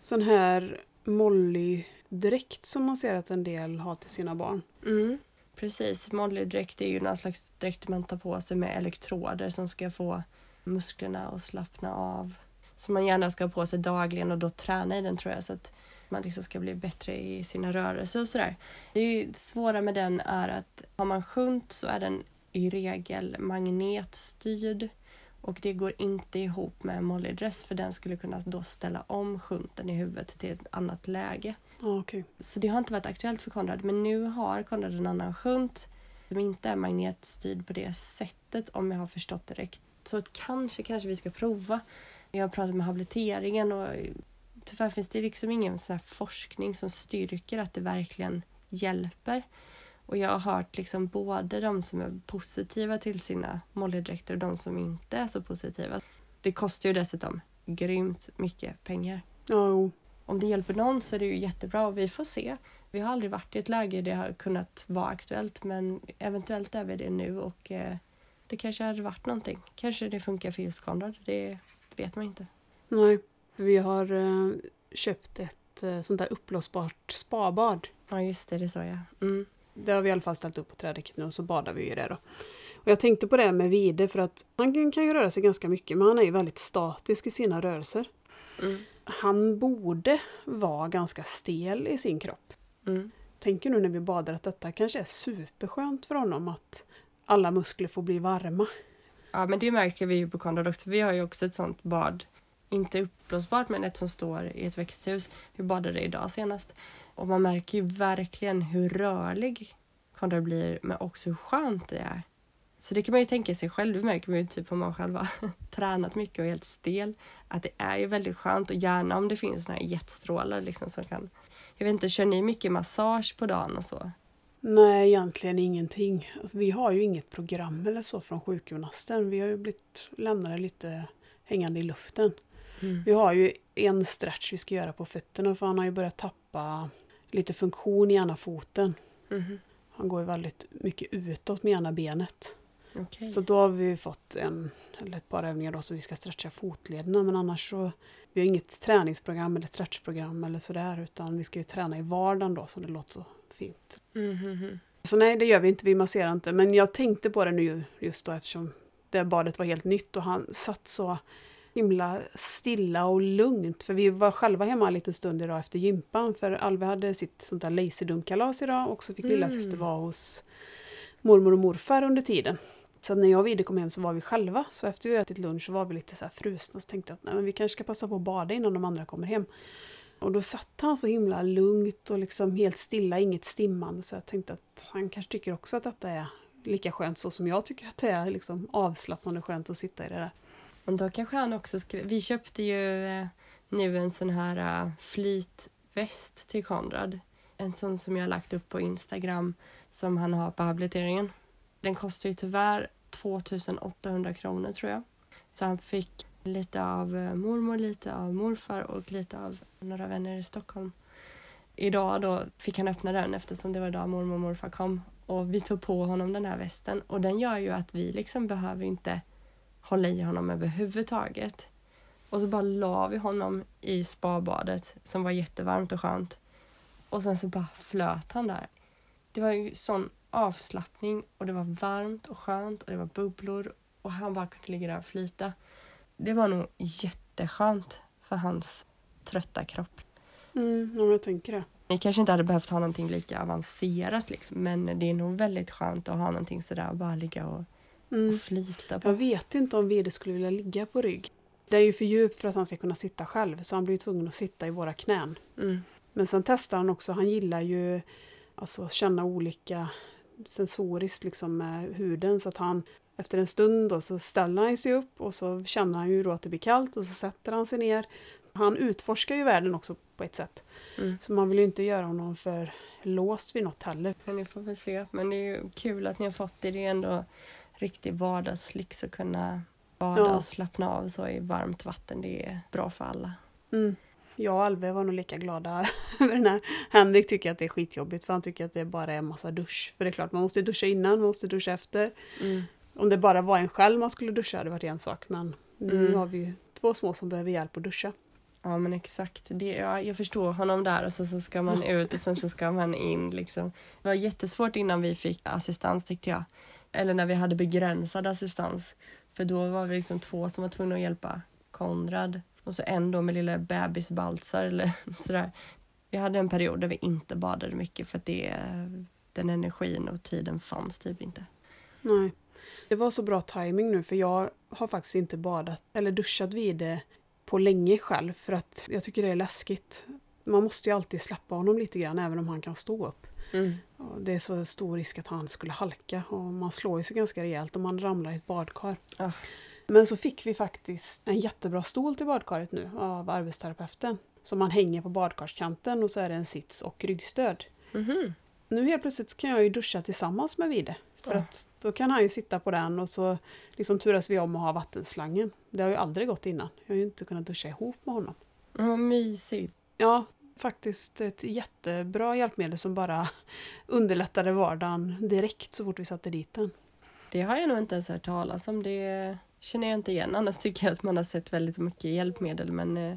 Sån här Molly-dräkt som man ser att en del har till sina barn. Mm, precis. Mollydräkt är ju någon slags dräkt man tar på sig med elektroder som ska få musklerna att slappna av. Som man gärna ska ha på sig dagligen och då träna i den tror jag så att man liksom ska bli bättre i sina rörelser och sådär. Det svåra med den är att har man shunt så är den i regel magnetstyrd och det går inte ihop med mollydress för den skulle kunna då ställa om shunten i huvudet till ett annat läge. Okej. Så det har inte varit aktuellt för Konrad. Men nu har Konrad en annan shunt som inte är magnetstyrd på det sättet om jag har förstått det rätt. Så kanske, kanske vi ska prova. Jag har pratat med habiliteringen och tyvärr finns det liksom ingen sån här forskning som styrker att det verkligen hjälper. Och jag har hört liksom både de som är positiva till sina mollydräkter och de som inte är så positiva. Det kostar ju dessutom grymt mycket pengar jo. om det hjälper någon så är det ju jättebra och vi får se. Vi har aldrig varit i ett läge där det har kunnat vara aktuellt men eventuellt är vi det nu och eh, det kanske hade varit någonting. Kanske det funkar för just Konrad, det vet man inte. Nej. Vi har eh, köpt ett eh, sånt där uppblåsbart spabad. Ja just det, det sa jag. Mm. Det har vi i alla fall ställt upp på trädäcket nu och så badar vi i det då. Och jag tänkte på det med Vide för att han kan- kan ju röra sig ganska mycket men han är ju väldigt statisk i sina rörelser. Mm. Han borde vara ganska stel i sin kropp. Mm. Tänker nu när vi badar att detta kanske är superskönt för honom att alla muskler får bli varma. Ja men det märker vi ju på Konrad också. Vi har ju också ett sånt bad. Inte uppblåsbart men ett som står i ett växthus. Vi badade idag senast. Och man märker ju verkligen hur rörlig Kondor blir men också hur skönt det är. Så det kan man ju tänka sig själv, det märker man ju typ om man själv har (laughs) tränat mycket och är helt stel. Att det är ju väldigt skönt och gärna om det finns såna här jetstrålar liksom som kan... Jag vet inte, kör ni mycket massage på dagen och så? Nej, egentligen ingenting. Alltså, vi har ju inget program eller så från sjukgymnasten. Vi har ju blivit lämnade lite hängande i luften. Mm. Vi har ju en stretch vi ska göra på fötterna för han har ju börjat tappa lite funktion i ena foten. Mhm. Han går ju väldigt mycket utåt med ena benet. Okej. Så då har vi fått en, eller ett par övningar då så vi ska stretcha fotlederna men annars så vi har inget träningsprogram eller stretchprogram eller sådär utan vi ska ju träna i vardagen då som det låter så fint. Mhm. Så nej, det gör vi inte, vi masserar inte. Men jag tänkte på det nu just då eftersom det badet var helt nytt och han satt så himla stilla och lugnt. För vi var själva hemma en liten stund idag efter gympan för Alve hade sitt sånt där laserdumkalas idag och så fick Mm. lilla syster vara hos mormor och morfar under tiden. Så när jag och Vide kom hem så var vi själva. Så efter vi ätit lunch så var vi lite så här frusna. Så tänkte jag att nej, men vi kanske ska passa på att bada innan de andra kommer hem. Och då satt han så himla lugnt och liksom helt stilla, inget stimmande. Så jag tänkte att han kanske tycker också att detta är lika skönt så som jag tycker att det är liksom avslappnande och skönt att sitta i det där. Men då kanske han också skulle... Vi köpte ju eh, nu en sån här eh, flytväst till Konrad. En sån som jag har lagt upp på Instagram som han har på habiliteringen. Den kostar ju tyvärr 2800 kronor tror jag. Så han fick lite av eh, mormor, lite av morfar och lite av några vänner i Stockholm. Idag då fick han öppna den eftersom det var idag mormor och morfar kom. Och vi tog på honom den här västen och den gör ju att vi liksom behöver inte hålla i honom överhuvudtaget. Och så bara la vi honom i spabadet som var jättevarmt och skönt. Och sen så bara flöt han där. Det var ju sån avslappning och det var varmt och skönt och det var bubblor och han bara kunde ligga där och flyta. Det var nog jätteskönt för hans trötta kropp. Mm, ja, jag tänker det. Ni kanske inte hade behövt ha någonting lika avancerat liksom, men det är nog väldigt skönt att ha någonting sådär och bara ligga och, Mm. och flyta på. Jag vet inte om Vide skulle vilja ligga på rygg. Det är ju för djupt för att han ska kunna sitta själv så han blir tvungen att sitta i våra knän. Mm. Men sen testar han också, han gillar ju alltså, att känna olika sensoriskt liksom med huden så att han efter en stund då, så ställer han sig upp och så känner han ju då att det blir kallt och så sätter han sig ner. Han utforskar ju världen också på ett sätt. Mm. Så man vill ju inte göra honom för låst vid något heller. Men ni får väl se. Men det är ju kul att ni har fått det. Det är ändå riktig vardagslyx att kunna bada Ja. och slappna av så i varmt vatten. Det är bra för alla. Mm. Jag och Alve var nog lika glada (laughs) över den här. Henrik tycker att det är skitjobbigt för han tycker att det bara är massa dusch. För det är klart, man måste duscha innan, man måste duscha efter. Mm. Om det bara var en själv man skulle duscha hade det varit en sak. Men nu Mm. har vi ju två små som behöver hjälp att duscha. Ja men exakt. Det, ja, jag förstår honom där och så, så ska man ut och sen så ska man in liksom. Det var jättesvårt innan vi fick assistans tyckte jag. Eller när vi hade begränsad assistans. För då var vi liksom två som var tvungna att hjälpa Konrad. Och så en då med lilla bebisbalsar eller (laughs) sådär. Vi hade en period där vi inte badade mycket för att det, den energin och tiden fanns typ inte. Nej. Det var så bra timing nu för jag har faktiskt inte badat eller duschat vid det på länge själv för att jag tycker det är läskigt. Man måste ju alltid släppa honom lite grann även om han kan stå upp. Mm. Det är så stor risk att han skulle halka och man slår ju sig ganska rejält om man ramlar i ett badkar. Ja. Men så fick vi faktiskt en jättebra stol till badkaret nu av arbetsterapeuten. Som man hänger på badkarskanten och så är det en sits och ryggstöd. Mhm. Nu helt plötsligt kan jag ju duscha tillsammans med Vide. För att då kan han ju sitta på den och så liksom turas vi om att ha vattenslangen. Det har ju aldrig gått innan. Jag har ju inte kunnat duscha ihop med honom. Vad mysigt. Ja, faktiskt ett jättebra hjälpmedel som bara (laughs) underlättade vardagen direkt så fort vi satte dit den. Det har jag nog inte ens hört talas om. Det känner jag inte igen. Annars tycker jag att man har sett väldigt mycket hjälpmedel men eh,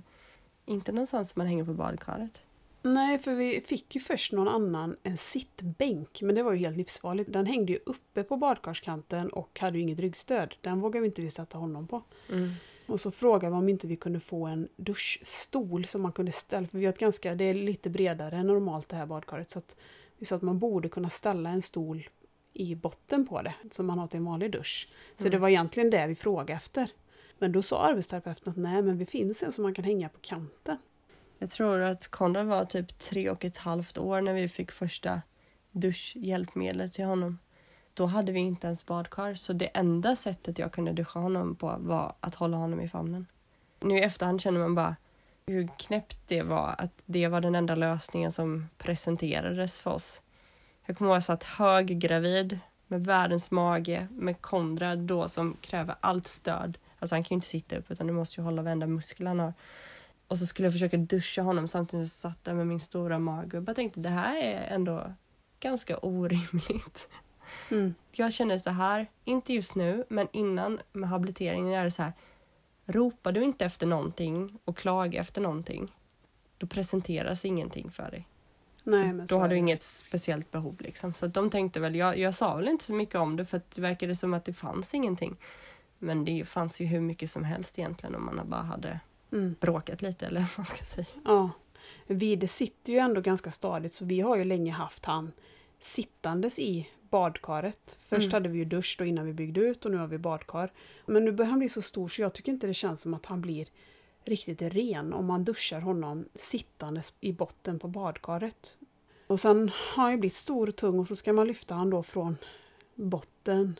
inte någonstans som man hänger på badkaret. Nej, för vi fick ju först någon annan, en sittbänk, men det var ju helt livsfarligt. Den hängde ju uppe på badkarskanten och hade ju inget ryggstöd. Den vågade vi inte vi sätta honom på. Mm. Och så frågade vi om inte vi kunde få en duschstol som man kunde ställa, för vi har ett ganska, det är lite bredare än normalt det här badkaret, så att vi sa att man borde kunna ställa en stol i botten på det, som man har till en vanlig dusch. Så Mm. det var egentligen det vi frågade efter. Men då sa arbetsterapeuten att nej, men det finns en som man kan hänga på kanten. Jag tror att Konrad var typ tre och ett halvt år när vi fick första duschhjälpmedlet till honom då hade vi inte ens badkar så det enda sättet jag kunde duscha honom på var att hålla honom i famnen. Nu i efterhand känner man bara hur knäppt det var att det var den enda lösningen som presenterades för oss. Jag kommer ihåg att jag satt höggravid med världens mage med Konrad då som kräver allt stöd. Alltså han kan ju inte sitta upp utan du måste ju hålla varenda muskel han har. Och så skulle jag försöka duscha honom samtidigt som jag satt där med min stora mage och bara tänkte det här är ändå ganska orimligt. Mm. Jag känner så här, inte just nu, men innan med habiliteringen är det så här. Ropar du inte efter någonting och klagar efter någonting, då presenteras ingenting för dig. Nej, men Då har du det. inget speciellt behov. Liksom. Så de tänkte väl, jag, jag sa väl inte så mycket om det för att det verkade som att det fanns ingenting. Men det fanns ju hur mycket som helst egentligen om man bara hade Mm. bråkat lite eller vad man ska säga. Ja. Vide sitter ju ändå ganska stadigt så vi har ju länge haft han sittandes i badkaret. Först Mm. hade vi ju dusch då innan vi byggde ut och nu har vi badkar. Men nu börjar han bli så stor så jag tycker inte det känns som att han blir riktigt ren om man duschar honom sittandes i botten på badkaret. Och sen har han ju blivit stor och tung och så ska man lyfta han då från botten.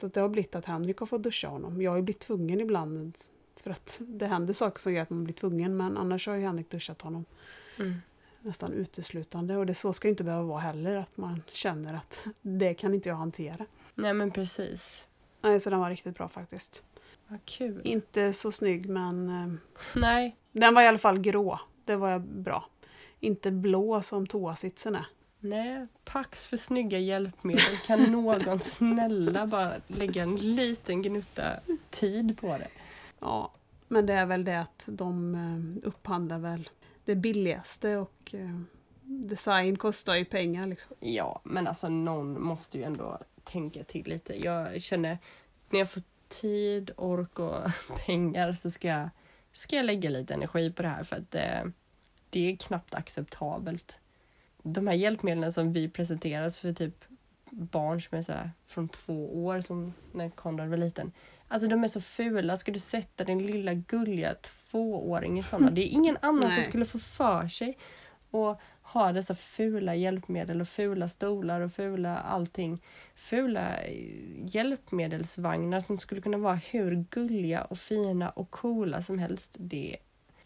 Så det har blivit att Henrik har fått duscha honom. Jag har ju blivit tvungen ibland för att (laughs) det händer saker som gör att man blir tvungen men annars har ju Henrik duschat honom Mm. Nästan uteslutande. Och det så ska inte behöva vara heller, att man känner att (laughs) det kan inte jag hantera. Nej men precis. Nej, så den var riktigt bra faktiskt. Vad kul. Inte så snygg, men eh, Nej, den var i alla fall grå. Det var bra. Inte blå som toasitsen är. nej. Pax för snygga hjälpmedel. Kan (laughs) någon snälla bara lägga en liten gnutta tid på det? Ja, men det är väl det att de eh, upphandlar väl det billigaste och eh, design kostar ju pengar liksom. Ja, men alltså någon måste ju ändå tänka till lite. Jag känner när jag får tid, ork och (laughs) pengar så ska jag, ska jag lägga lite energi på det här för att eh, det är knappt acceptabelt. De här hjälpmedlen som vi presenteras för typ barn som är så här från två år som när Konrad var liten. Alltså de är så fula. Ska du sätta din lilla gulliga tvååring i sådana? Det är ingen (laughs) annan som Nej. skulle få för sig och ha dessa fula hjälpmedel och fula stolar och fula allting. Fula eh, hjälpmedelsvagnar som skulle kunna vara hur gulliga och fina och coola som helst. Det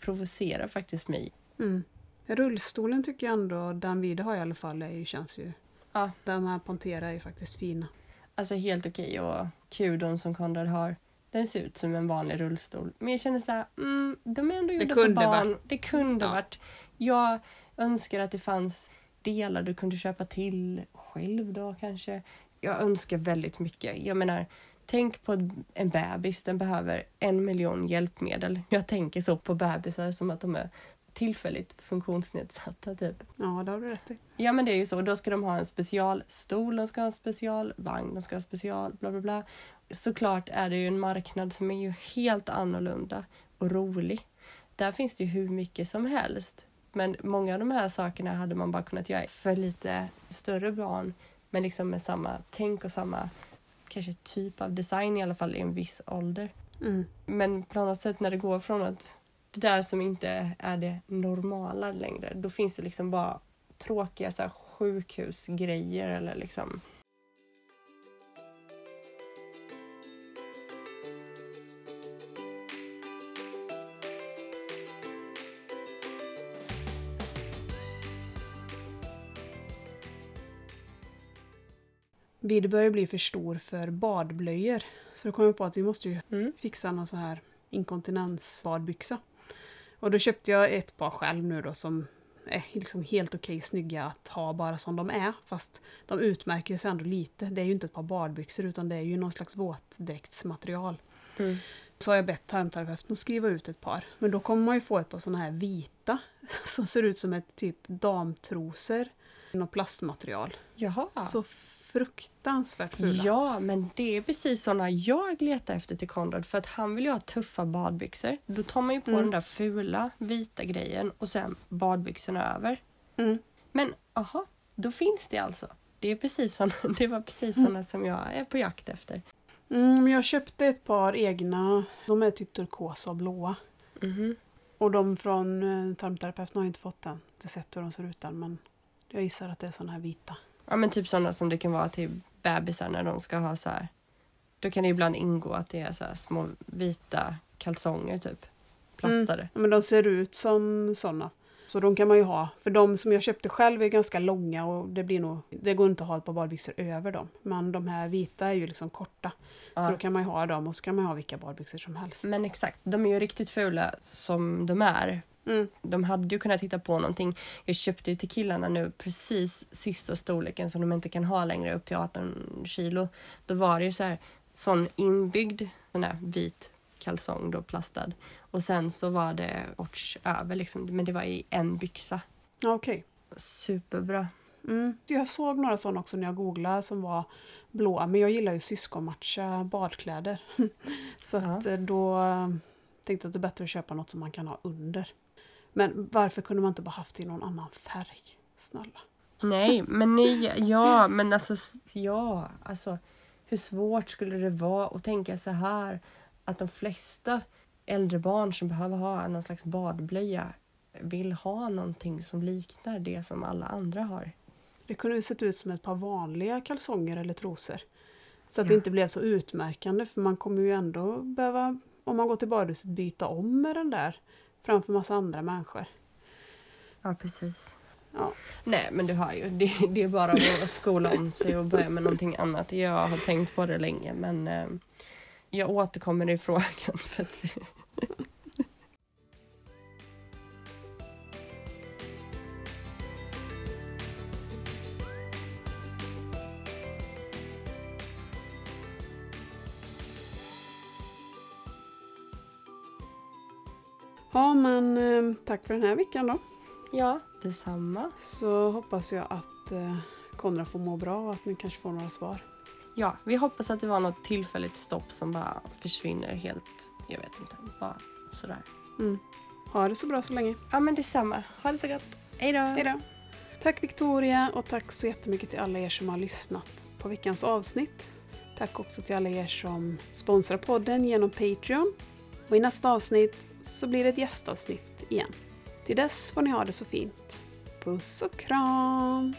provocerar faktiskt mig. Mm. Rullstolen tycker jag ändå, den vi har i alla fall, är ju, känns ju... Ja. De här Pantera är ju faktiskt fina. Alltså helt okej och kudon som Konrad har. Den ser ut som en vanlig rullstol. Men jag känner så här, mm, de är ändå gjorda för barn. Det kunde Ja. varit. Jag önskar att det fanns delar du kunde köpa till själv då kanske. Jag önskar väldigt mycket. Jag menar, tänk på en bebis. Den behöver en miljon hjälpmedel. Jag tänker så på bebisar som att de är tillfälligt funktionsnedsatta typ. Ja, det har du rätt i. Ja men det är ju så. Då ska de ha en specialstol, de ska ha en specialvagn, de ska ha special bla bla bla. Såklart är det ju en marknad som är ju helt annorlunda och rolig. Där finns det ju hur mycket som helst. Men många av de här sakerna hade man bara kunnat göra för lite större barn. Men liksom med samma tänk och samma kanske typ av design i alla fall i en viss ålder. Mm. Men på något sätt när det går från att det där som inte är det normala längre, då finns det liksom bara tråkiga så här, sjukhusgrejer eller liksom Vid börjar bli för stor för badblöjor. Så då kom jag på att vi måste ju Mm. fixa någon så här inkontinensbadbyxa. Och då köpte jag ett par själv nu då som är liksom helt okej snygga att ha bara som de är. Fast de utmärker sig ändå lite. Det är ju inte ett par badbyxor utan det är ju någon slags våtdräktsmaterial. Mm. Så har jag bett tarmterapeuten att skriva ut ett par. Men då kommer man ju få ett par sådana här vita (laughs) som ser ut som ett typ damtrosor. Något plastmaterial. Jaha. Så fruktansvärt fula. Ja, men det är precis såna jag letar efter till Konrad för att han vill ju ha tuffa badbyxor. Då tar man ju på Mm. den där fula vita grejen och sen badbyxorna över. Mm. Men aha, då finns det alltså. Det, är precis såna, (laughs) det var precis Mm. såna som jag är på jakt efter. Mm, jag köpte ett par egna. De är typ turkosa och blåa. Mhm. Och de från eh, tarmterapeuten har jag inte fått den. Inte sett hur de ser ut än men jag gissar att det är såna här vita. Ja men typ sådana som det kan vara till bebisar när de ska ha så här. Då kan det ibland ingå att det är så små vita kalsonger typ. Plastade. Ja, Men de ser ut som sådana. Så de kan man ju ha. För de som jag köpte själv är ganska långa och det blir nog, det går inte att ha ett par badbyxor över dem. Men de här vita är ju liksom korta. Så Ja. då kan man ju ha dem och så kan man ha vilka badbyxor som helst. Men exakt, de är ju riktigt fula som de är. Mm. De hade ju kunnat hitta på någonting. Jag köpte ju till killarna nu precis sista storleken som de inte kan ha längre upp till 18 kilo. Då var det ju så här sån inbyggd sån här vit kalsong då plastad. Och sen så var det shorts över liksom, men det var i en byxa. Okej. Superbra. Mm. Jag såg några sådana också när jag googlade som var blåa. Men jag gillar ju syskonmatcha badkläder. (laughs) så att Ja. eh, då eh, tänkte jag att det är bättre att köpa något som man kan ha under. Men varför kunde man inte bara haft det i någon annan färg? Snälla. Nej, (laughs) men nej, ja, men alltså, ja, alltså hur svårt skulle det vara att tänka så här att de flesta äldre barn som behöver ha någon slags badblöja vill ha någonting som liknar det som alla andra har. Det kunde ju sett ut som ett par vanliga kalsonger eller trosor. Så att Ja. det inte blev så utmärkande för man kommer ju ändå behöva, om man går till badhuset, byta om med den där framför massa andra människor. Ja, precis. Ja. Nej, men du har ju, det, det är bara att skola om sig och börja med någonting annat. Jag har tänkt på det länge, men eh, jag återkommer i frågan. För att, Ja, men eh, tack för den här veckan då. ja, detsamma. Så hoppas jag att eh, Konrad får må bra och att ni kanske får några svar. Ja, vi hoppas att det var något tillfälligt stopp som bara försvinner helt. Jag vet inte, bara sådär. Mm. Ha det så bra så länge. Ja, men detsamma. Ha det så gott. Hej då! Hej då! Tack Victoria och tack så jättemycket till alla er som har lyssnat på veckans avsnitt. Tack också till alla er som sponsrar podden genom Patreon. Och i nästa avsnitt så blir det ett gästavsnitt igen. Till dess får ni ha det så fint. Puss och kram!